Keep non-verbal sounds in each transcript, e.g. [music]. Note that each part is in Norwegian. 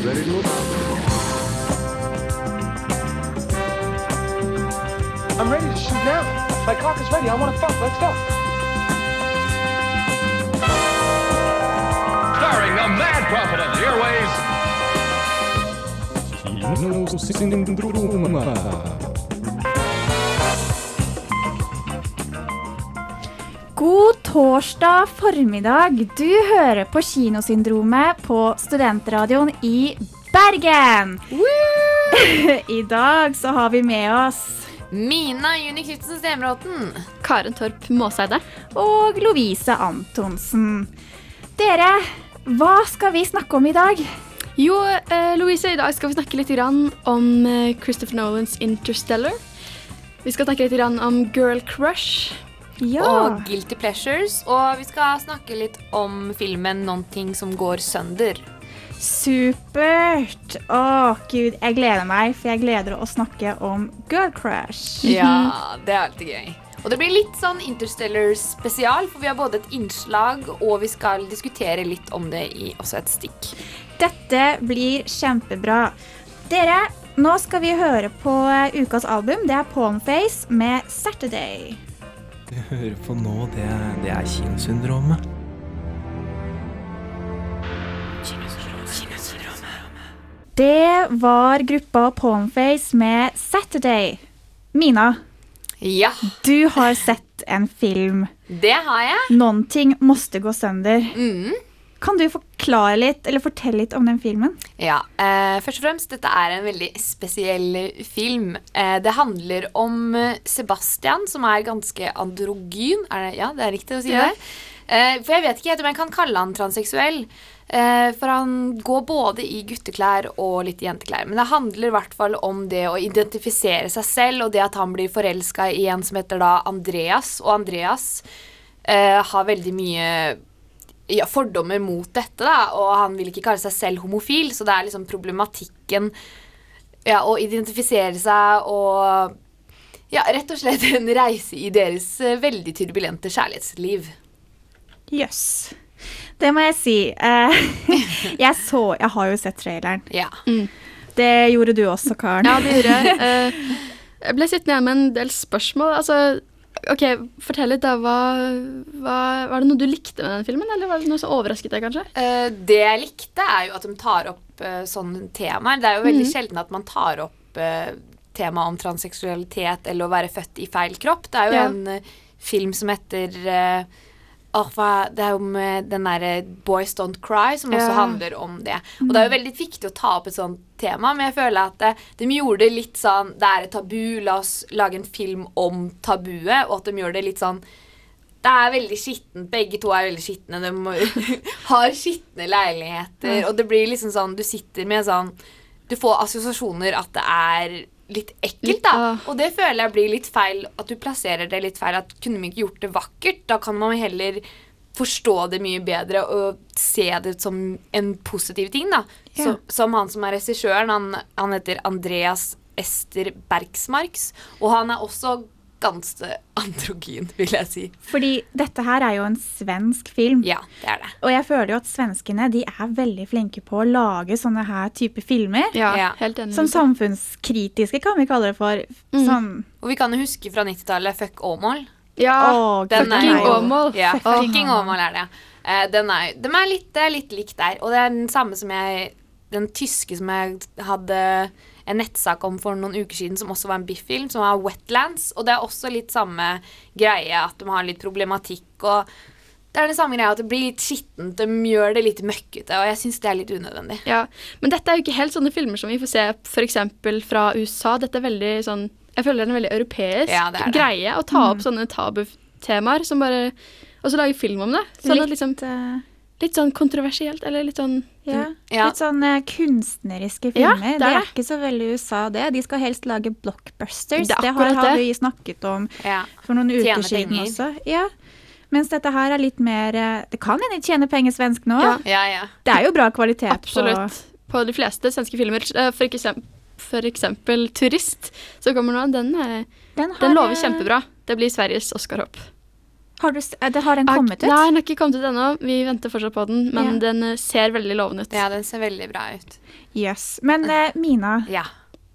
Very good. I'm ready to shoot now. My cock is ready. I want to fuck. Let's go. Starring the mad prophet of the airways, God torsdag formiddag. Du hører på Kinosyndromet på Studentradioen i Bergen. [laughs] I dag så har vi med oss Mina Juni Knutsen Stemråten. Karen Torp Måseide. og Lovise Antonsen. Dere, hva skal vi snakke om i dag? Jo, eh, Louise, i dag skal vi snakke litt grann om eh, Christopher Nolans Interstellar. Vi skal snakke litt grann om Girl Crush. Ja. Og Guilty Pleasures. Og vi skal snakke litt om filmen 'Noen ting som går sønder'. Supert. Å, gud, jeg gleder meg, for jeg gleder å snakke om Girl Crush. Ja, [laughs] det er alltid gøy. Og det blir litt sånn Interstellar spesial, for vi har både et innslag, og vi skal diskutere litt om det i også et stikk. Dette blir kjempebra. Dere, nå skal vi høre på ukas album. Det er Palmface med 'Saturday'. Du hører på nå, det, det er kinosyndromet. Det var gruppa Pornface med 'Saturday'. Mina, Ja, du har sett en film. det har jeg. 'Noen ting måste gå sønder'. Mm. Kan du forklare litt, eller fortelle litt om den filmen? Ja, eh, først og fremst, dette er en veldig spesiell film. Eh, det handler om eh, Sebastian, som er ganske androgyn. Er det, ja, det er riktig å si Ja. det. Eh, for jeg vet ikke om jeg kan kalle han transseksuell. Eh, for han går både i gutteklær og litt jenteklær. Men det handler i hvert fall om det å identifisere seg selv, og det at han blir forelska i en som heter da Andreas. Og Andreas eh, har veldig mye ja, fordommer mot dette, da, og han vil ikke kalle seg selv homofil, så det er liksom problematikken ja, å identifisere seg og ja, rett og slett en reise i deres eh, veldig turbulente kjærlighetsliv. Jøss. Det må jeg si. Eh, [laughs] jeg så Jeg har jo sett traileren. Ja. Det gjorde du også, Karen. Ja, det gjorde jeg. Eh, jeg ble sittende igjen med en del spørsmål. Altså, ok, Fortell litt, da. Hva, hva, var det noe du likte med den filmen, eller var det noe som overrasket deg, kanskje? Uh, det jeg likte, er jo at de tar opp uh, sånne temaer. Det er jo veldig sjelden at man tar opp uh, temaet om transseksualitet eller å være født i feil kropp. Det er jo Ja. en uh, film som heter hva, Det er jo med den derre Boys Don't Cry, som også Ja. handler om det. Og det er jo veldig viktig å ta opp et sånt tema, men jeg føler at eh, de gjorde det litt sånn Det er et tabu, la oss lage en film om tabuet, og at de gjør det litt sånn det er veldig skittent. Begge to er veldig skitne. De [laughs] har skitne leiligheter. Og det blir liksom sånn Du sitter med sånn Du får assosiasjoner at det er litt ekkelt, da. Og det føler jeg blir litt feil. At du plasserer det litt feil. At Kunne vi ikke gjort det vakkert? Da kan man heller forstå det mye bedre og se det som en positiv ting. da. Ja. Så, som han som er regissøren. Han, han heter Andreas Ester Bergsmarks. Og han er også ganske androgyn, vil jeg si. Fordi dette her er jo en svensk film. Ja, det er det. Og jeg føler jo at svenskene de er veldig flinke på å lage sånne her type filmer. Ja, Ja. helt enig. Som samfunnskritiske, kan vi kalle det for. Sånn Og vi kan jo huske fra 90-tallet Fuck Åmål. Ja, Den fucking Åmål. Ja, Fucking Åmål. Er det. Uh, den er, de er litt, det er litt likt der. Og det er den samme som jeg Den tyske som jeg hadde en nettsak om for noen uker siden, som også var en biff-film, som var Wetlands. Og det er også litt samme greie, at de har litt problematikk og det er det samme greia at det blir litt skittent. De gjør det litt møkkete, og jeg syns det er litt unødvendig. Ja, Men dette er jo ikke helt sånne filmer som vi får se f.eks. fra USA. Dette er veldig sånn Jeg føler det er en veldig europeisk Ja, det det. greie å ta opp sånne tabutemaer som bare Og så lage film om det. Sånn at litt, liksom, eh, litt sånn kontroversielt, eller litt sånn ja, Ja. litt sånn eh, kunstneriske Ja, filmer. det er det er ikke så veldig USA, det. De skal helst lage blockbusters. Det Det, har, har det. vi snakket om Ja. for noen uker Tjene siden penger. også. Ja. Mens dette her er litt mer eh, Det kan hende de tjener penger svensk nå. Ja. Ja, ja. Det er jo bra kvalitet Absolutt. På de fleste svenske filmer. For eksempel, eksempel 'Turist', som kommer nå. Den, er, Den, har, den lover eh, kjempebra. Det blir Sveriges Oscar-hopp. Har, du, eh, det, har den kommet ut? Nei, den har ikke kommet ut ennå. Vi venter fortsatt på den, men Ja. den eh, ser veldig lovende ut. Ja, den ser veldig bra ut. Jøss. Men eh, Mina, Ja.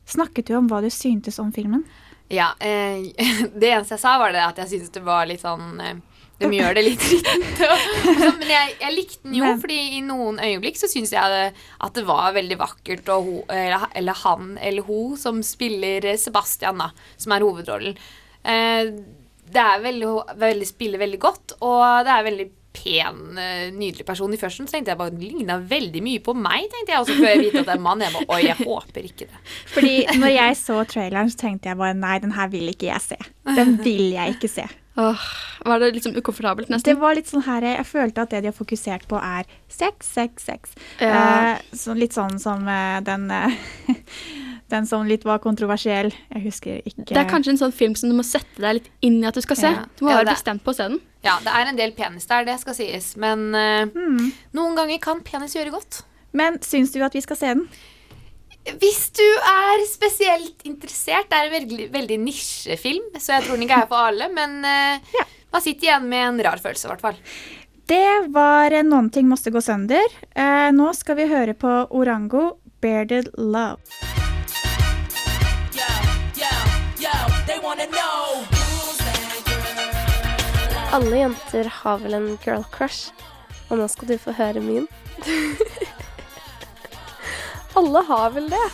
snakket du om hva du syntes om filmen? Ja, eh, [laughs] Det eneste jeg sa, var det at jeg syntes det var litt sånn eh, De gjør det litt dritt. [laughs] Men jeg, jeg likte den jo, Men- fordi i noen øyeblikk så syns jeg det, at det var veldig vakkert. Og ho, eller, han eller hun som spiller Sebastian, da, som er hovedrollen. Eh, det er veldig, veldig, spiller veldig godt, og det er veldig pen, eh, nydelig person. I førsten så tenkte jeg bare den ligna veldig mye på meg, tenkte jeg. Og så før jeg vite at det er en mann, jeg bare Oi, jeg håper ikke det. [laughs] Fordi når jeg så traileren, så tenkte jeg bare nei, den her vil ikke jeg se. Den vil jeg ikke se. Åh, var det liksom ukomfortabelt, nesten? Det var litt sånn her, Jeg følte at det de har fokusert på, er sex, sex, sex. Ja. Eh, så litt sånn som eh, den eh, [laughs] Den som litt var kontroversiell. Jeg husker ikke Det er kanskje en sånn film som du må sette deg litt inn i at du skal se. Ja. Du må Ja, være det- bestemt på å se den. Ja, det er en del penis der, det skal sies. Men eh, noen ganger kan penis gjøre godt. Men syns du at vi skal se den? Hvis du er spesielt interessert, det er en veldig, veldig nisjefilm, så jeg tror den ikke er for alle, men eh, Ja. man sitter igjen med en rar følelse, i hvert fall. Det var Noen ting måtte gå sønder. Eh, nå skal vi høre på Orango, Bearded Love. Alle jenter har vel en girl crush, og nå skal du få høre min. [laughs] Alle har vel det.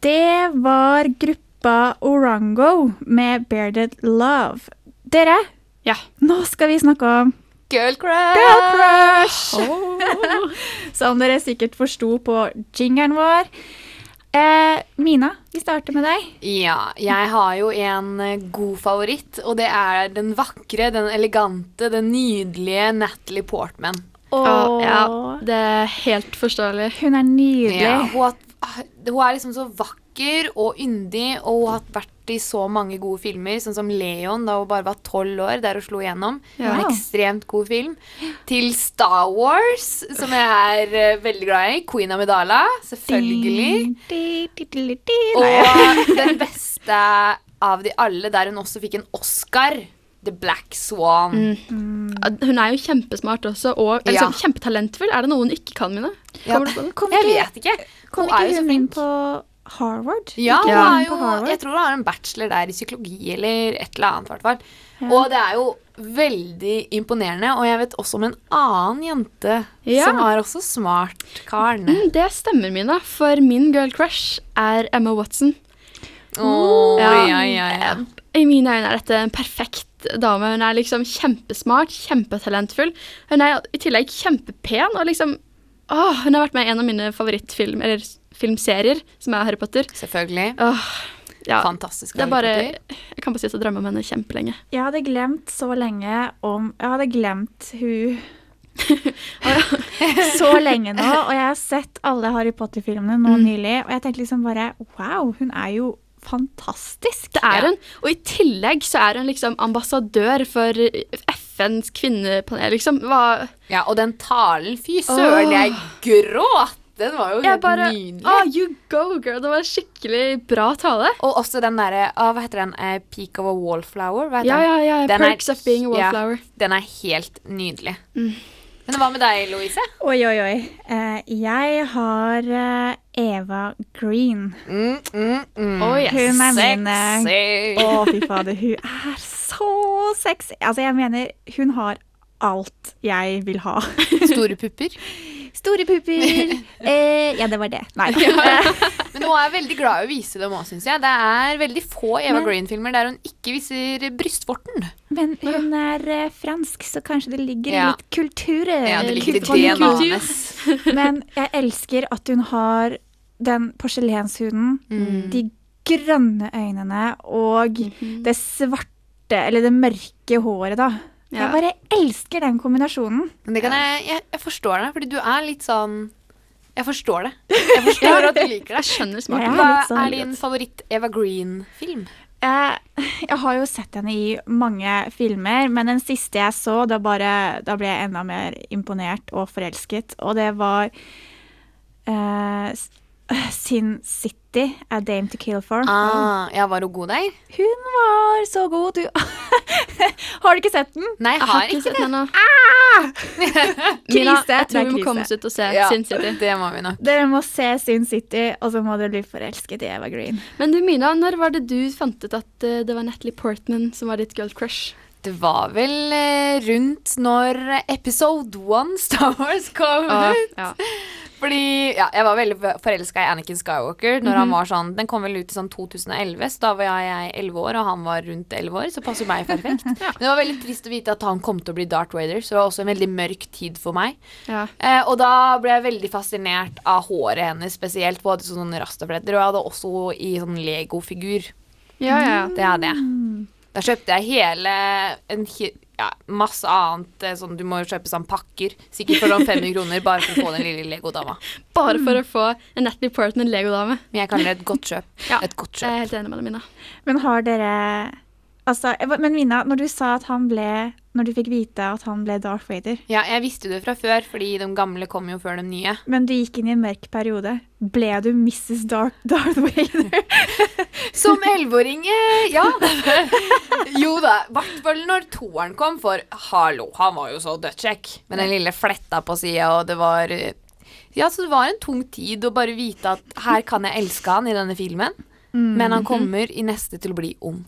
Det var gruppa Orango med Bearded Love. Dere, Ja. nå skal vi snakke om Girl crush! Girl Crush! [laughs] Som dere sikkert forsto på jingeren vår. Eh, Mina, vi starter med deg. Ja, jeg har jo en eh, god favoritt, og det er den vakre, den elegante, den nydelige Natalie Portman. Åh, ja, det er helt forståelig. Hun er nydelig. Ja, hun, har, hun er liksom så vakker og yndig, og hun har vært i så mange gode filmer, sånn som Leon da hun bare var tolv år, der hun slo igjennom. Ja. En ekstremt god film. Til Star Wars, som jeg er uh, veldig glad i. Queen Amidala, selvfølgelig. Og den beste av de alle, der hun også fikk en Oscar. The Black Swan. Mm. Hun er jo kjempesmart også, og Ja. sånn kjempetalentfull. Er det noe hun ikke kan, Mine? Ja. Jeg vet ikke. kom Hun er jo ikke så hun inn flink. på Harvard? Ja, jo, Harvard? jeg tror hun har en bachelor der i psykologi eller et eller annet. Hvertfall. Og det er jo veldig imponerende. Og jeg vet også om en annen jente Ja. som er også smart, Karen. Mm, det stemmer, Mina. For min girl crush er Emma Watson. Åh, Ja. ja, ja, ja. I mine øyne er dette en perfekt dame. Hun er liksom kjempesmart, kjempetalentfull. Hun er i tillegg kjempepen, og liksom Åh, hun har vært med i en av mine favorittfilmer, eller filmserier, som er Harry Potter. Selvfølgelig. Åh, ja. Fantastisk. Det er bare. Jeg kan bare si at jeg drømmer om henne kjempelenge. Jeg hadde glemt så lenge om Jeg hadde glemt hun [laughs] [laughs] så lenge nå, og jeg har sett alle Harry Potter-filmene nå Mm. nylig, og jeg tenkte liksom bare Wow, hun er jo fantastisk. Det er Ja. hun. Og i tillegg så er hun liksom ambassadør for FNs kvinnepanel, liksom. Hva Ja, og den talen, fy søren, jeg gråt! Den var jo Jeg helt bare nydelig. Oh, you go, girl. Det var skikkelig bra tale. Og også den derre oh, Hva heter den? Uh, Peak of a Wallflower? Hva heter Ja, ja, den? ja. Den er- of being a ja. Den er helt nydelig. Mm. Men hva med deg, Louise? Oi, oi, oi. Uh, jeg har uh, Eva Green. Mm, mm, mm. Oh, yes. Hun er min Å, oh, fy fader. Hun er så sexy. Altså, jeg mener, hun har alt jeg vil ha. Store pupper. [laughs] Store pupper. [laughs] Eh, ja, det var det. Nei. [laughs] Men hun er veldig glad i å vise dem òg, syns jeg. Det er veldig få Eva Green-filmer der hun ikke viser brystvorten. Men hun er eh, fransk, så kanskje det ligger Ja. litt kultur. eh, Ja, det ligger. DNA-et hennes. Men jeg elsker at hun har den porselenshuden, Mm. de grønne øynene og Mhm. det svarte, eller det mørke håret, da. Ja. Jeg bare elsker den kombinasjonen. Men det kan jeg, jeg Jeg forstår det, fordi du er litt sånn Jeg forstår det. [laughs] Jeg forstår at du liker det. Jeg skjønner smaken. Hva litt sånn er din favoritt-Eva Green-film? Jeg, jeg har jo sett henne i mange filmer, men den siste jeg så, da, bare, da ble jeg enda mer imponert og forelsket. Og det var eh, Sin City, A Dame to Kill For. Ah, ja, var hun god der? Hun var så god, du. [laughs] har du ikke sett den? Nei, jeg Jeg har ikke sett den ennå. [laughs] Mina, Krise, jeg tror vi må komme oss ut og se Ja, Sin City. det må vi nok. Dere må se Sin City, og så må dere bli forelsket i Eva Green. Men du, Mina, når var det du fant ut at eh, det var Natalie Portman som var ditt girl crush? Det var vel eh, rundt når episode one Star Wars kom Ah, ut. ja. Fordi ja, jeg var veldig forelska i Anakin Skywalker. Når Mhm. han var sånn, Den kom vel ut i sånn 2011, så da var jeg 11 år, og han var rundt 11 år. Så passer meg perfekt. [laughs] Men det var veldig trist å vite at han kom til å bli Darth Vader, så det var også en veldig mørk tid for meg. ja. Eh, og da ble jeg veldig fascinert av håret hennes spesielt. Hun hadde sånne rastafletter, og jeg hadde også i sånn Lego-figur. Ja, ja. Det hadde jeg. Da kjøpte jeg hele en, ja, masse annet eh, sånn Du må kjøpe sånn pakker, sikkert for sånn 500 kroner, bare for å få den lille Lego-dama. [laughs] Bare for å få en Natalie Portman Lego-dame. Men jeg kaller det et godt kjøp. Ja, Et godt Jeg er helt enig med deg, Mina. Men har dere Altså, men Mina, når du sa at han ble Når du fikk vite at han ble Darth Vader, Ja, jeg visste det fra før, fordi de gamle kom jo før de nye. men du gikk inn i en mørk periode, ble du Mrs. Darth, Darth Vader? [laughs] Som elleveåring, ja. jo da, i hvert fall når toeren kom, for hallo, han var jo så dødsjekk Med den lille fletta på sida, og det var Ja, så det var en tung tid å bare vite at her kan jeg elske han i denne filmen, men han kommer i neste til å bli ond.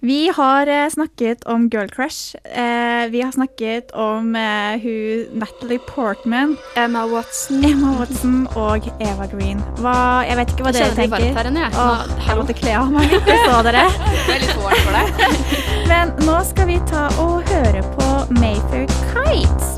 Vi har eh, snakket om Girl Crush. Eh, vi har snakket om eh, hun Natalie Portman, Emma Watson. Emma Watson og Eva Green. Hva, jeg vet ikke hva Jeg dere kjenner det varmt tenker. her inne, jeg. Jeg måtte kle av meg litt, det så dere. [laughs] Det er litt for varmt for deg. [laughs] Men nå skal vi ta og høre på Mayfair Kites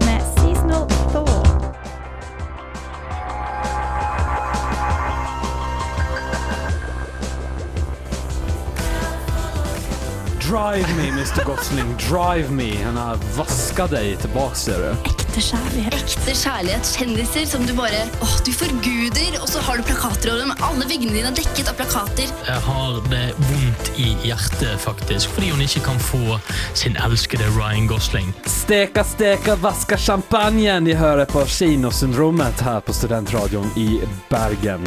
Drive me, Mr. Gosling, drive me. Han har vaska deg tilbake, ser du. Ekte kjærlighet. ekte kjærlighet, kjendiser som du bare åh, du forguder, og så har du plakater over dem. Alle veggene dine er dekket av plakater. Jeg har det vondt i hjertet, faktisk, fordi hun ikke kan få sin elskede Ryan Gosling. Steka, steka, vaska champagnen. De hører på Kinosyndromet her på Studentradioen i Bergen.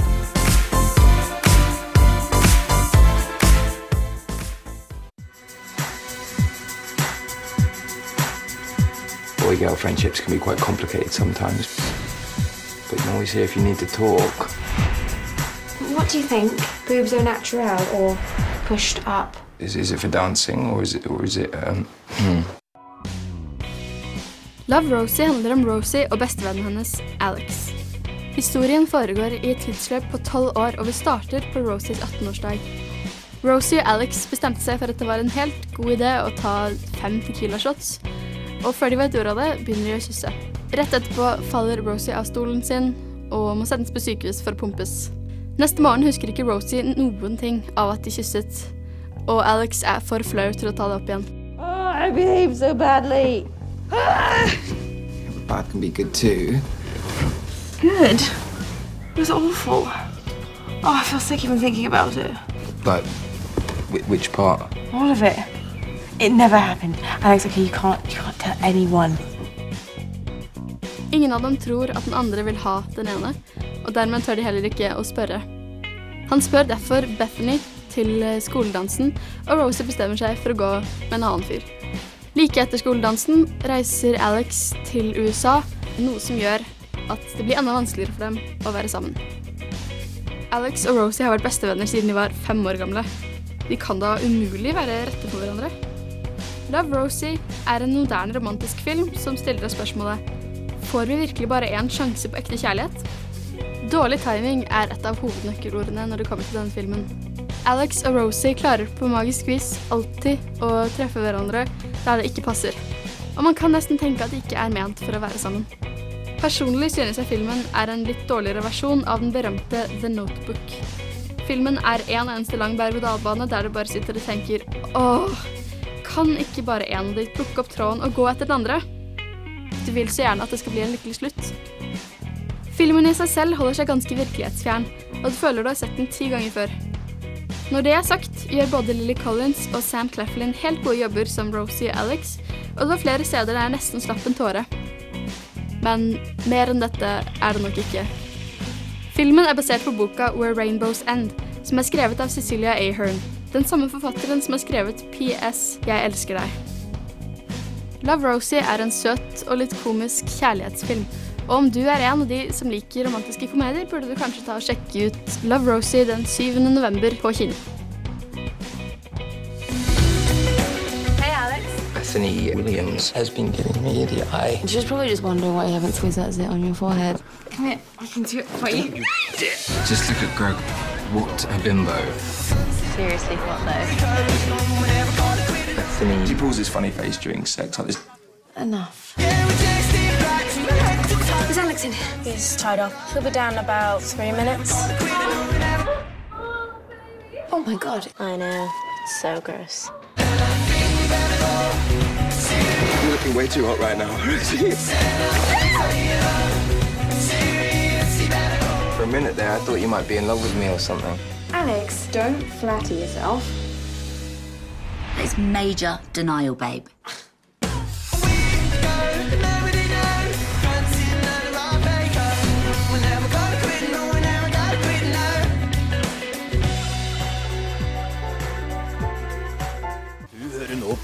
Girl friendships can be quite complicated sometimes. But you can always hear if you need to talk. What do you think? Boobs are natural or pushed up? Is, is it for dancing or is it or is it um Love Rosie handler om Rosie og bestevennen hennes, Alex. Historien foregår i et tidsløp på tolv år, og vi starter på Rosies 18-årsdag. Rosie og Alex bestemte seg for at det var en helt god idé å ta fem Tequila-shots, og før de vet ordet av det, begynner de å kysse. Rett etterpå faller Rosie av stolen sin og må sendes på sykehus for å pumpes. Neste morgen husker ikke Rosie noen ting av at de kysset, og Alex er for flau til å ta det opp igjen. I behaved so badly. bad can be good too. Good. It was awful. Oh, I feel sick even thinking about it. Like whi- which part? All of it. It never happened. Alex, okay, you can't, you can't tell anyone. Ingen av dem tror at den andre vil ha den ene, og dermed tør de heller ikke å spørre. Han spør derfor Bethany til eh, skoledansen, og Rosie bestemmer seg for å gå med en annen fyr. Like etter skoledansen reiser Alex til USA, noe som gjør at det blir enda vanskeligere for dem å være sammen. Alex og Rosie har vært bestevenner siden de var fem år gamle. De kan da umulig være rette for hverandre. Love Rosie er en moderne romantisk film som stiller oss spørsmålet Får vi virkelig bare én sjanse på ekte kjærlighet? Dårlig timing er et av hovednøkkelordene når det kommer til denne filmen. Alex og Rosie klarer på magisk vis alltid å treffe hverandre der det ikke passer. Og man kan nesten tenke at de ikke er ment for å være sammen. Personlig synes jeg filmen er en litt dårligere versjon av den berømte The Notebook. Filmen er en eneste lang berg-og-dal-bane der du bare sitter og tenker åh, kan ikke bare en av de plukke opp tråden og gå etter den andre? Du vil så gjerne at det skal bli en lykkelig slutt. Filmen i seg selv holder seg ganske virkelighetsfjern, og du føler du har sett den ti ganger før. Når det er sagt, gjør både Lily Collins og Sam Claflin helt gode jobber som Rosie og Alex, og det var flere steder der jeg nesten slapp en tåre. Men mer enn dette er det nok ikke. Filmen er basert på boka Where Rainbows End, som er skrevet av Cecilia Ahern, den samme forfatteren som har skrevet PS Jeg elsker deg. Love Rosie er en søt og litt komisk kjærlighetsfilm. Og om du er en av de som liker romantiske komedier, burde du kanskje ta og sjekke ut Love Rosie den 7. november på kino. Hey, Alex. Bethany Williams has been giving me the eye. She's probably just wondering why you haven't squeezed that zit on your forehead. Come here, I can do it for you. Just look at Greg. What a bimbo. Seriously, what though? Bethany. He pulls his funny face during sex like this. Enough. Is Alex in? Here? He's tied up. He'll be down in about three minutes. Oh my god. I know. So gross. You're looking way too hot right now. [laughs] For a minute there, I thought you might be in love with me or something. Alex, don't flatter yourself. It's major denial, babe.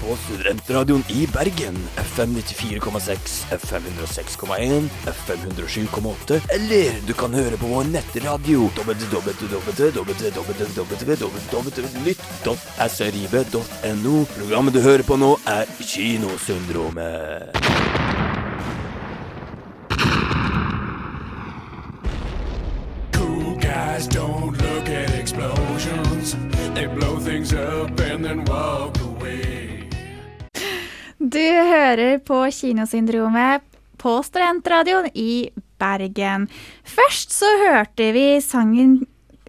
På Studentradioen i Bergen. FM 94,6, FM 106,1, FM 107,8. Eller du kan høre på vår nettradio www.nytt.srib.no. Programmet du hører på nå, er Kinosyndromet. Du hører på Kinosyndromet på Studentradioen i Bergen. Først så hørte vi sangen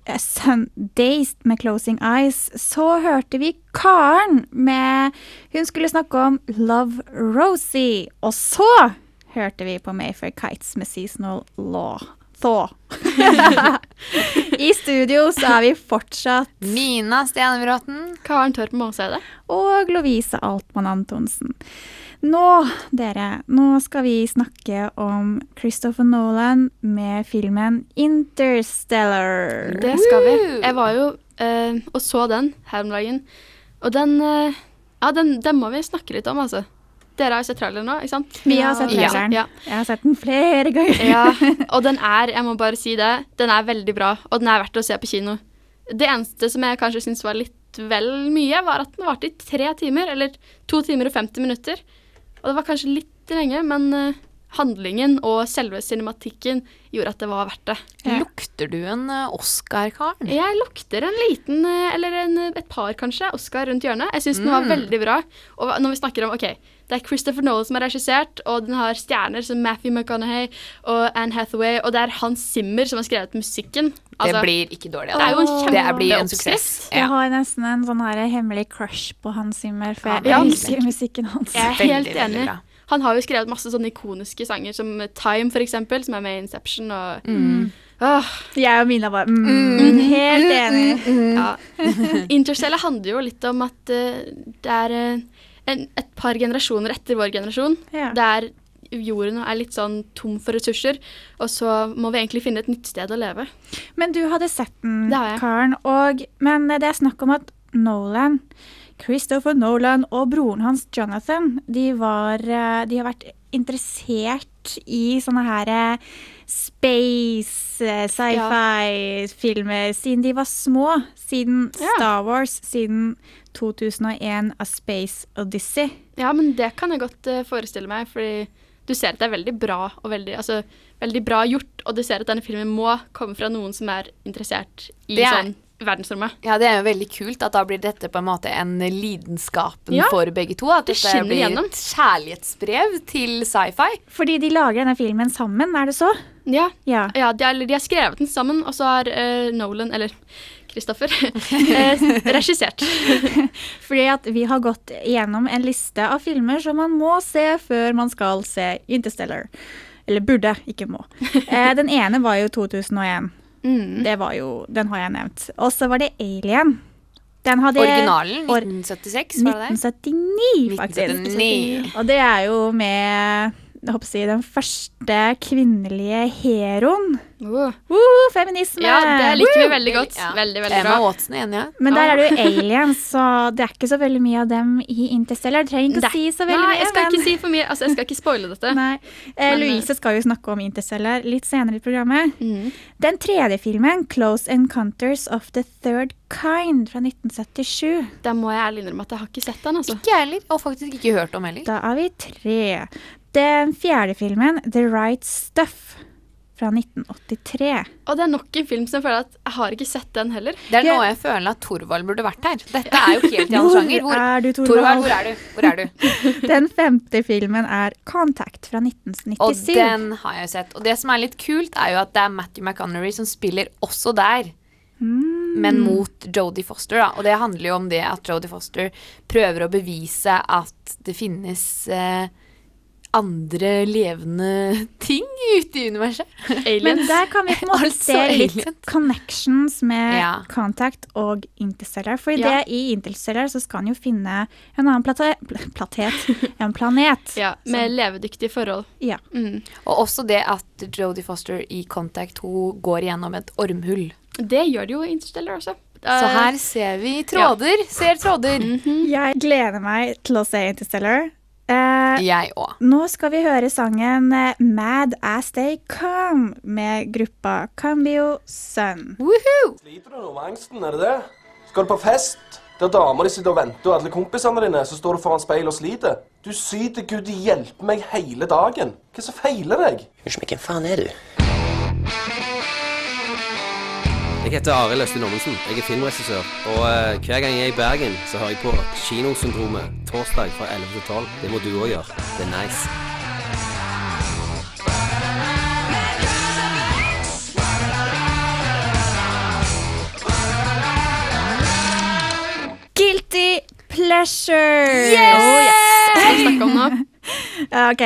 eh, Sundays med Closing Eyes. Så hørte vi Karen med Hun skulle snakke om Love Rosie. Og så hørte vi på Mayfair Kites med Seasonal Law. Thaw. [laughs] I studio så er vi fortsatt Mina Stenebråten. Karen Torp Måseide. Og Lovise Altmann Antonsen. Nå, dere, nå skal vi snakke om Christopher Nolan med filmen Interstellar. Det skal vi. Jeg var jo eh, og så den her om dagen. Og den eh, Ja, den, den må vi snakke litt om, altså. Dere har jo sett traileren nå, ikke sant? Vi har sett traileren. Ja. Jeg har sett den flere ganger. ja. [laughs] Og den er, jeg må bare si det, den er veldig bra. Og den er verdt å se på kino. Det eneste som jeg kanskje syns var litt vel mye, var at den varte i tre timer. Eller to timer og 50 minutter. Og det var kanskje litt lenge, men eh, handlingen og selve cinematikken gjorde at det var verdt det. Lukter du en eh, Oscar, Karen? Jeg lukter en liten, eh, eller en, et par kanskje, Oscar rundt hjørnet. Jeg syns den var Mm. veldig bra. Og når vi snakker om, ok, det er Christopher Nolan som har regissert, og den har stjerner som Matthew McConaughey og Anne Hathaway, og det er Hans Zimmer som har skrevet musikken. det blir ikke dårlig. Det er jo en altså. Det blir en suksess. Jeg har nesten en sånn her hemmelig crush på Hans Zimmer, for jeg Ja. elsker musikken hans. Jeg er helt enig. Han har jo skrevet masse sånne ikoniske sanger som Time, for eksempel, som er med i Inception. Og, Mm. Åh. Jeg og Mina var mm, Mm. Helt enig. Ja. Interstellar handler jo litt om at uh, det er eh, en, et par generasjoner etter vår generasjon. Ja. Der jorden er litt sånn tom for ressurser, og så må vi egentlig finne et nytt sted å leve. Men du hadde sett den. Karen. Og, men det er snakk om at Nolan, Christopher Nolan og broren hans Jonathan, de, var, eh, de har vært interessert i sånne her eh, space, eh, sci-fi-filmer siden de var små. Siden Star Wars, siden 2001 A Space Odyssey. Ja, men det kan jeg godt eh, forestille meg, fordi du ser at det er veldig bra og veldig, altså, veldig bra gjort, og du ser at denne filmen må komme fra noen som er interessert i Det er- sånn verdensrommet. Ja, det er jo veldig kult at da blir dette på en måte en lidenskapen Ja, for begge to. At det dette blir igjennom. et kjærlighetsbrev til sci-fi. Fordi de lager denne filmen sammen, er det så? Ja, Ja. ja de, har, de har skrevet den sammen, og så har uh, Nolan, eller Christopher, [laughs] eh, regissert. [laughs] Fordi at vi har gått gjennom en liste av filmer som man må se før man skal se Interstellar. Eller burde, ikke må. [laughs] Eh, den ene var jo 2001. Det var jo, Den har jeg nevnt. Og så var det Alien. Den hadde Originalen, or- 1976, var det det? 1979, faktisk. 1979. Og det er jo med jeg håper å si, den første kvinnelige heroen. Uh. Uh, feminisme! Ja, det liker vi veldig godt. Ja. Veldig, veldig bra. Åtsen igjen, ja. Men der er det jo aliens, så det er ikke så veldig mye av dem i Interstellar. Du trenger ikke Det- å si så veldig Nei, mye. jeg skal men- ikke si for mye. Altså, jeg skal ikke spoile dette. [laughs] Nei. Eh, Louise skal jo snakke om Interstellar litt senere i programmet. Mm. Den tredje filmen, 'Close Encounters of the Third Kind' fra 1977. Da må jeg ærlig innrømme at jeg har ikke sett den. altså. Ikke jeg heller, og faktisk ikke hørt om heller. Da er vi tre. Den fjerde filmen, 'The Right Stuff' fra 1983. Og det er nok en film som jeg føler at jeg har ikke sett den heller. Det er nå jeg føler at Thorvald burde vært her. Dette er jo helt i annen sjanger. Hvor, er du, Thorvald? Torvald, hvor er du? Hvor er du? [laughs] Den femte filmen er 'Contact' fra 1997. Og den har jeg jo sett. Og det som er litt kult, er jo at det er Matthew McConnery som spiller også der. Mm. Men mot Jodie Foster, da. Og det handler jo om det at Jodie Foster prøver å bevise at det finnes eh, andre levende ting ute i universet. Men der kan vi på en måte Altså se litt aliens. connections med Ja. Contact og Interstellar. For Ja. det i Interstellar så skal han jo finne en annen plate platet, en planet. Ja, Med levedyktige forhold. Ja. Mm. Og også det at Jodie Foster i Contact hun går gjennom et ormhull. Det gjør det jo i Interstellar også. Så her ser vi tråder. Ser tråder. Jeg gleder meg til å se Interstellar. Eh, Jeg òg. nå skal vi høre sangen eh, 'Mad As They Come' med gruppa Cambio Sun. Sliter du nå med angsten, er det det? Skal du på fest? Der damer de sitter og venter, og alle kompisene dine, så står du foran speil og sliter. Du syter gud hjelpe meg hele dagen. Hva er som feiler deg? Unnskyld meg, hvem faen er du? Jeg heter Arild Østin Ommensen. Jeg er filmregissør. Og uh, hver gang jeg er i Bergen, så hører jeg på Kinosyndromet torsdag fra 11 til 12. Det må du òg gjøre. Det er nice. Guilty pleasure! Yes! Oh, yes! Hva skal vi snakke om nå? [laughs] Ok,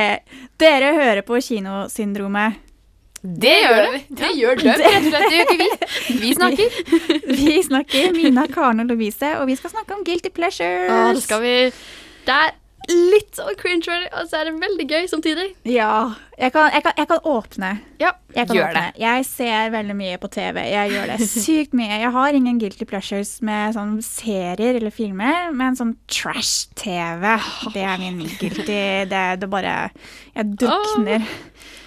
dere hører på Kinosyndromet. Det gjør det. Det gjør de, rett og slett. Det gjør ikke vi. Vi snakker. [laughs] Vi snakker, Mina, Karen og Lovise, og vi skal snakke om guilty pleasures. Å, det skal vi Det er litt sånn cringe-worthy, og så er det veldig gøy samtidig. Ja. Jeg kan, jeg kan, jeg kan åpne. Ja, Jeg kan gjør åpne. Jeg ser veldig mye på TV. Jeg gjør det sykt mye. Jeg har ingen guilty pleasures med sånn serier eller filmer, men sånn trash-TV, det er min guilty. Det, det bare Jeg drukner.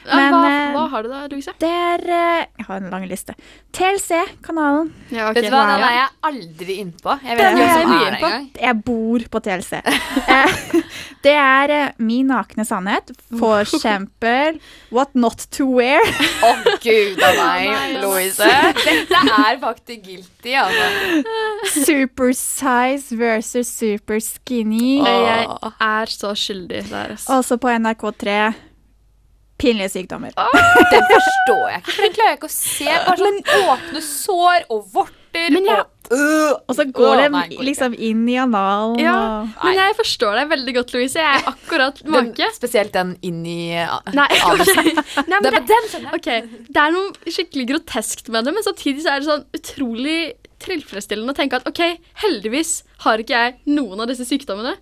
Ja, hva, eh, hva har du da, Louise? det er eh, Jeg har en lang liste. TLC-kanalen. Ja, Vet du hva, den er jeg aldri innpå. Jeg vet ikke hvem jeg som er innpå. Jeg bor på TLC. [laughs] Eh, det er Min nakne sannhet. For [laughs] eksempel What not to wear. Å, gud a meg, Louise. Dette er faktisk guilty, altså. Super size versus super skinny. Jeg er så skyldig der. Altså. Også på NRK3 Pinlige sykdommer. [laughs] Det forstår jeg ikke, for den klarer jeg ikke å se. Bare sånn åpne sår og vorter Men jeg- og Og så går oh, det ikke. liksom inn i analen. Ja, og men jeg forstår deg veldig godt, Louise. Jeg er akkurat make. spesielt den inn i uh, Nei, [laughs] okay. Nei, men Det- det, okay. det er noe skikkelig groteskt med det, men samtidig så er det sånn utrolig tilfredsstillende å tenke at ok, heldigvis har ikke jeg noen av disse sykdommene.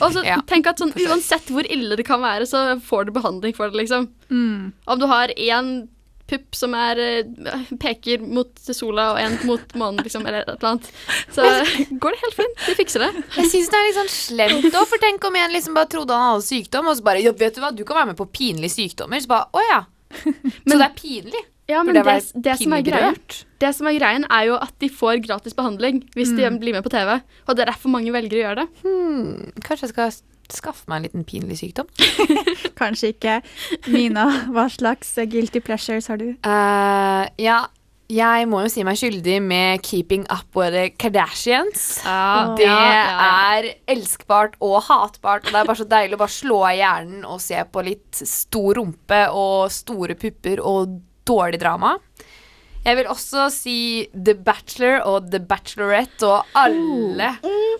Og så Ja, tenk at sånn, Uansett hvor ille det kan være, så får du behandling for det. liksom. Mm. Om du har én pupp som er, eh, peker mot sola og en mot månen, liksom, eller et eller annet, så [laughs] går det helt fint. De fikser det. Jeg syns det er litt sånn slemt òg, for tenk om en liksom bare trodde han hadde sykdom, og så bare ja, vet du hva, du kan være med på pinlige sykdommer. Så bare å ja. [laughs] så det er pinlig. Ja, men det, det, det, som er pinlig det som er greien, er jo at de får gratis behandling hvis de Mm. blir med på TV. Og det er derfor mange velger å gjøre det. Hmm, kanskje jeg skal skaffe meg en liten pinlig sykdom? [laughs] Kanskje ikke. Mina, hva slags eh, guilty pleasures har du? Uh, ja, jeg må jo si meg skyldig med Keeping Up with the Kardashians. Ja, det ja, ja, ja. er elskbart og hatbart, og det er bare så deilig å bare slå av hjernen og se på litt stor rumpe og store pupper og dårlig drama. Jeg vil også si The Bachelor og The Bachelorette og alle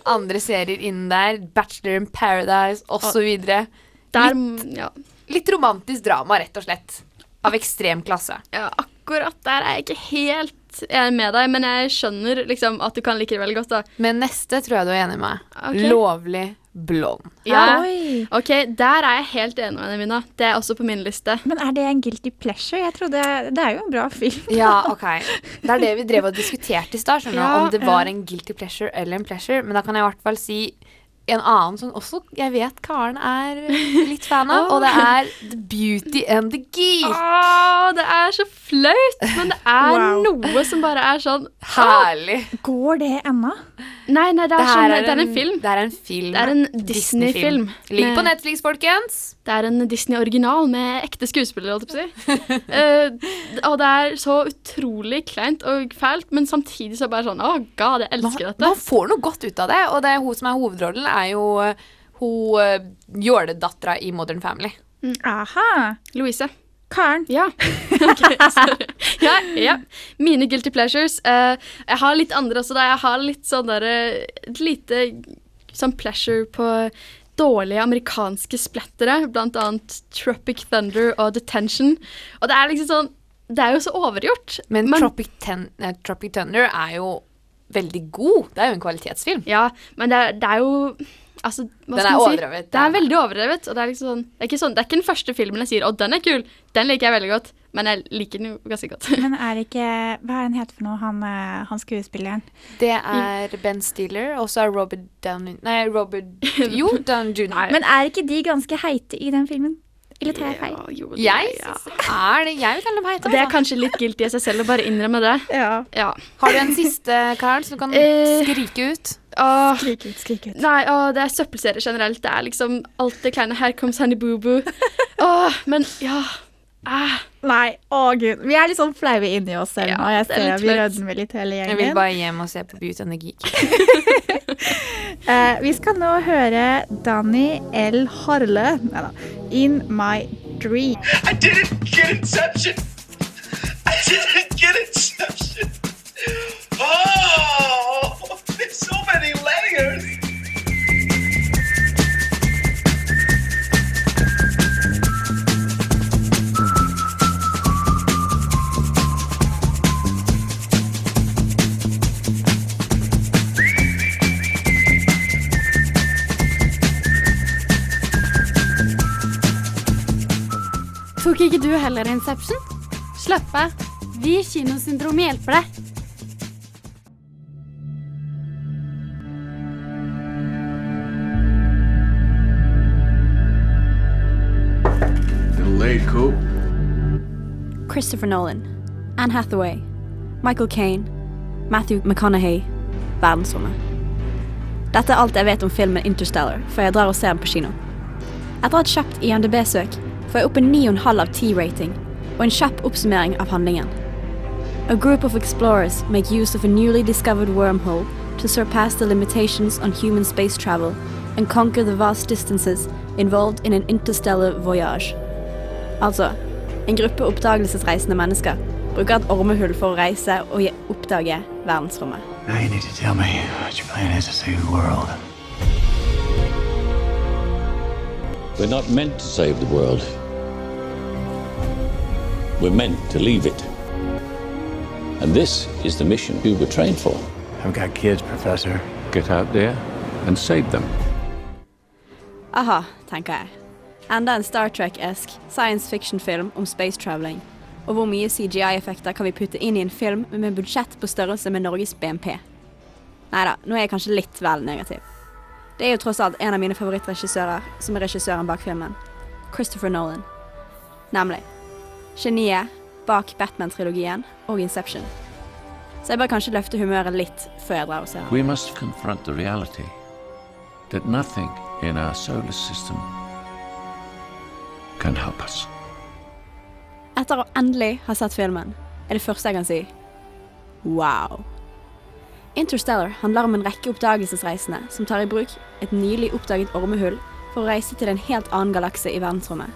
andre serier innen der. Bachelor in Paradise osv. Litt, ja. litt romantisk drama, rett og slett. Av ekstrem klasse. ja, akkurat der er jeg ikke helt enig med deg, men jeg skjønner liksom at du kan like det veldig godt. da. Men neste tror jeg du er enig med meg. Ok. Lovlig blond. Ja. Oi. Ok, der er jeg helt enig med deg, Mina. Det er også på min liste. Men er det en guilty pleasure? Jeg trodde, Det er jo en bra film. [laughs] Ja, ok. Det er det vi drev og diskuterte i stad. Ja, Om det var en guilty pleasure eller en pleasure. Men da kan jeg i hvert fall si en annen som også jeg vet Karen er litt fan av, og det er The Beauty and the Geek. Åh, det er så flaut, men det er Wow. noe som bare er sånn Herlig. Går det ennå? Nei, nei, det er, Det sånn, er det er en en- film. Det er en film. Det er en Disney-film. Ligger på Netflix, folkens. Det er en Disney-original med ekte skuespillere, holdt jeg på å si. uh, [laughs] og det er så utrolig kleint og fælt, men samtidig så bare sånn Å, god, jeg elsker dette. Man får noe godt ut av det, og det er hun som er hovedrollen, er jo eh, hun uh, jåledattera i Modern Family. Aha. Louise. Karen. Ja. [laughs] okay, sorry. ja, ja. Mine guilty pleasures. Uh, jeg har litt andre også. Da. Jeg har litt sånn derre Et lite sånn pleasure på dårlige amerikanske splettere, blant annet Tropic Thunder og Detention. Og det er liksom sånn Det er jo så overgjort. Men Tropic, Ten eh, Tropic Thunder er jo veldig god. Det er jo en kvalitetsfilm. Ja, men det er, det er jo Altså, hva Den skal er man si? overdrevet, Det er veldig overdrevet. Og det er liksom sånn det er, ikke sånn, det er ikke den første filmen jeg sier 'Å, den er kul'. Den liker jeg veldig godt. Men jeg liker den jo ganske godt. Men er ikke Hva er den heter for noe, han, eh, han skuespilleren? Det er Ben Stiller, og så er Robert Downey Nei, Robert [laughs] Jo, Downey jr. Men er ikke de ganske heite i den filmen? Eller tar jeg feil? Jeg ja. er det Jeg vil kalle dem heite. Det er altså. kanskje litt guilty i seg selv å bare innrømme det. [laughs] Ja. Har du en siste, Karl, som du kan Eh, skrike ut? Åh, Skrik ut, skrik ut. Nei, åh, det er søppelserier generelt. Det er liksom alt det kleine. Her comes Honey Boo Boo. Åh, men ja. Ah. Nei, å gud. Vi er litt sånn flaue inni oss selv Ja, nå. Jeg er ser vi rødmer litt hele gjengen. Jeg vil bare hjem og se på Beauty and the Geek. uh, [laughs] [laughs] vi skal nå høre Danny L. Harle Neida. In My Dream. I didn't get Inception. I didn't get Inception. Oh, there's so many layers. Du heller Inception? Slapp av. Vi i Kinosyndrom hjelper deg. Late. Christopher Nolan, Anne Hathaway, Michael Caine, Matthew McConaughey, verdensrommet. Dette er alt jeg vet om filmen Interstellar, før jeg drar og ser den på kino. Etter et kjapt IMDb-søk får jeg opp en 9,5 av 10-rating og en kjapp oppsummering av handlingen. A group of explorers make use of a newly discovered wormhole to surpass the limitations on human space travel and conquer the vast distances involved in an interstellar voyage. Altså, en gruppe oppdagelsesreisende mennesker bruker et ormehull for å reise og oppdage verdensrommet. Now you need to tell me what your plan is to save the world. We're not meant to save the world. We're meant to leave it. And this is the mission we were trained for. I've got kids, Professor. Get out there and save them. Aha, tenker jeg. Enda en Star Trek-esk science fiction-film om space traveling. Og hvor mye CGI-effekter kan vi putte inn i en film med budsjett på størrelse med Norges BNP? Neida, nå er jeg kanskje litt vel negativ. Det er jo tross alt en av mine favorittregissører som er regissøren bak filmen. Christopher Nolan. Nemlig geniet bak Batman-trilogien og Inception. Så jeg bør kanskje løfte humøret litt før jeg drar og ser den. We must confront the reality that nothing in our solar system can help us. Etter å endelig ha sett filmen, er det første jeg kan si wow. Interstellar handler om en rekke oppdagelsesreisende som tar i bruk et nylig oppdaget ormehull for å reise til en helt annen galakse i verdensrommet.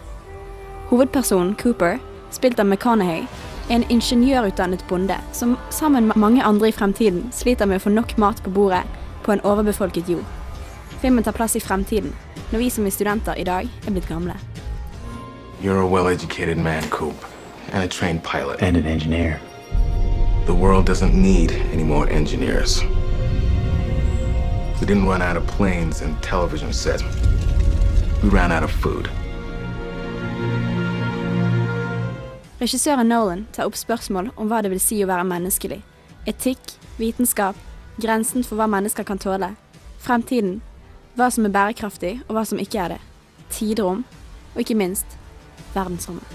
Hovedpersonen Cooper, spilt av McConaughey, er en ingeniørutdannet bonde som sammen med mange andre i fremtiden sliter med å få nok mat på bordet på en overbefolket jord. Filmen tar plass i fremtiden, når vi som er studenter i dag er blitt gamle. You're a well-educated man, Coop, and a trained pilot. And an engineer. The world doesn't need any more engineers. We didn't run out of planes and television sets. We ran out of food. Regissøren Nolan tar opp spørsmål om hva det vil si å være menneskelig. Etikk, vitenskap, grensen for hva mennesker kan tåle. Fremtiden, hva som er bærekraftig og hva som ikke er det. Tiderom, og ikke minst verdensrommet.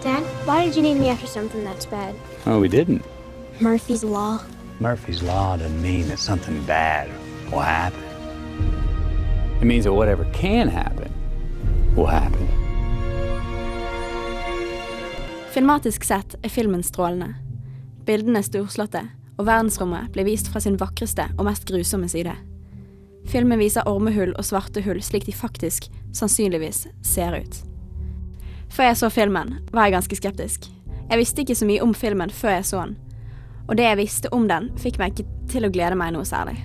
Dad, why did you name me after something that's bad? Oh, we didn't. Murphy's Law. Murphy's Law doesn't mean that something bad will happen. It means that whatever can happen will happen. Filmatisk sett er filmen strålende. Bildene er storslåtte, og verdensrommet blir vist fra sin vakreste og mest grusomme side. Filmen viser ormehull og svarte hull slik de faktisk, sannsynligvis, ser ut. Før jeg så filmen, var jeg ganske skeptisk. Jeg visste ikke så mye om filmen før jeg så den, og det jeg visste om den, fikk meg ikke til å glede meg noe særlig.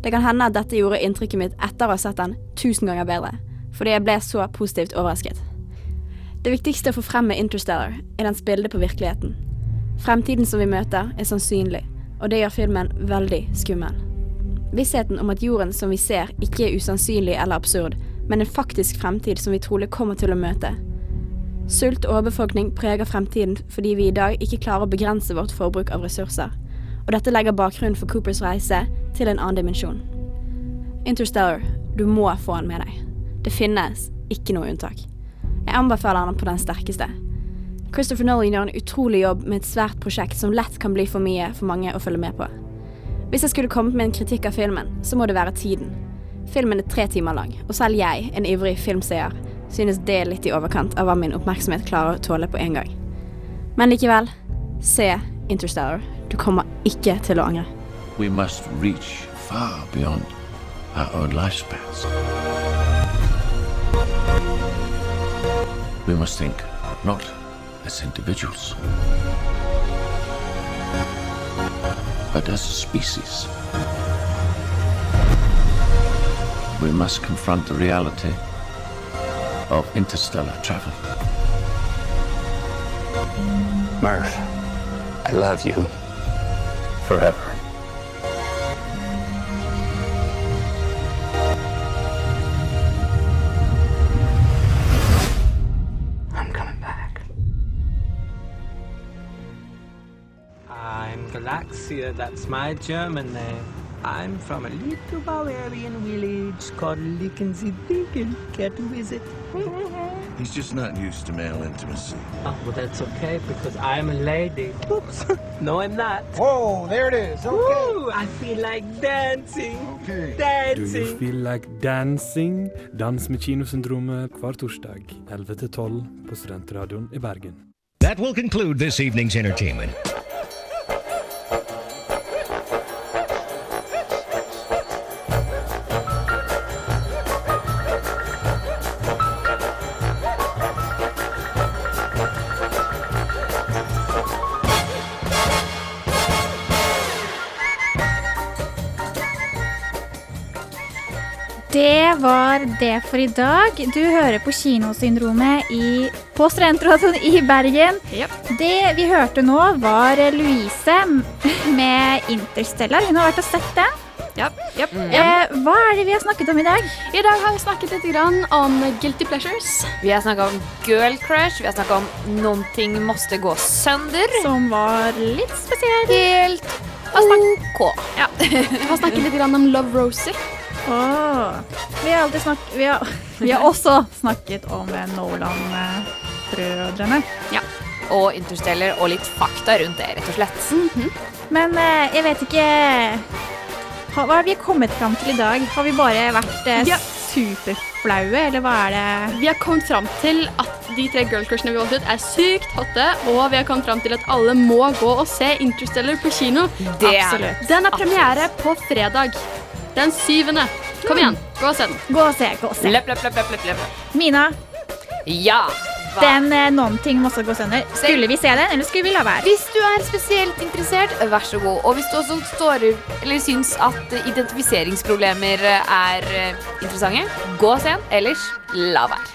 Det kan hende at dette gjorde inntrykket mitt etter å ha sett den tusen ganger bedre, fordi jeg ble så positivt overrasket. Det viktigste å få frem med Interstellar er dens bilde på virkeligheten. Fremtiden som vi møter, er sannsynlig, og det gjør filmen veldig skummel. Vissheten om at jorden som vi ser, ikke er usannsynlig eller absurd, men en faktisk fremtid som vi trolig kommer til å møte. Sult og overbefolkning preger fremtiden fordi vi i dag ikke klarer å begrense vårt forbruk av ressurser, og dette legger bakgrunnen for Coopers reise til en annen dimensjon. Interstellar, du må få den med deg. Det finnes ikke noe unntak. Jeg anbefaler den på den sterkeste. Christopher Nolan gjør en utrolig jobb med et svært prosjekt som lett kan bli for mye for mange å følge med på. Hvis jeg skulle kommet med en kritikk av filmen, så må det være tiden. Filmen er tre timer lang, og selv jeg, en ivrig filmseer, synes det er litt i overkant av hva min oppmerksomhet klarer å tåle på en gang. Men likevel, se Interstellar. Du kommer ikke til å angre. We must reach far beyond our own lifespans. We must think not as individuals, but as a species. We must confront the reality of interstellar travel. Murph, I love you. Forever. I'm that's my German name. I'm from a little Bavarian village called Lickensee-Dinkel. Care to visit? [laughs] He's just not used to male intimacy. Oh, well, that's okay because I'm a lady. Oops. [laughs] no, I'm not. Whoa, there it is. Okay. Woo, I feel like dancing. Okay. Do you Dancing. feel like dancing? Dans med Kinosyndromet hver torsdag 11-12 på Studentradion i Bergen. That will conclude this evening's entertainment. Det var det for i dag. Du hører på Kinosyndromet i, på Studentradioen i Bergen. Det vi hørte nå, var Louise med Interstellar. Hun har vært og sett den. Eh, hva er det vi har snakket om i dag? I dag har vi snakket litt grann om guilty pleasures. Vi har snakka om girl crush, vi har snakka om noen ting måtte gå sønder. Som var litt spesielt. Helt OK. Ja. Vi har snakket litt grann om Love Rosie. Åh. Vi har alltid snakk... Vi har, [laughs] vi har også snakket om Nolan-brødrene. Ja. Og Interstellar og litt fakta rundt det, rett og slett. Men eh, jeg vet ikke Hva har vi kommet fram til i dag? Har vi bare vært eh, Ja. superflaue, eller hva er det? Vi har kommet fram til at de tre girlcrushene vi valgte ut, er sykt hotte. Og vi har kommet fram til at alle må gå og se Interstellar på kino. Det Absolutt. Den har premiere på fredag. Den syvende. Kom igjen, gå og se den. Gå og se, gå og se. Løp, løp, løp, løp, løp. Mina, Ja. Den eh, noen ting måtte gå sønder. Skulle vi se den, eller skulle vi la være? Hvis du er spesielt interessert, vær så god. Og hvis du også står, eller syns at identifiseringsproblemer er eh, interessante, gå og se den. Ellers la være.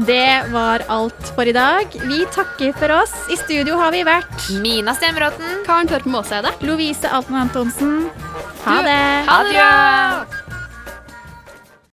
Det var alt for i dag. Vi takker for oss. I studio har vi vært Mina Stemråten. Karen Torp Måseide. Lovise Altmann Antonsen. Ha det. Ha det bra!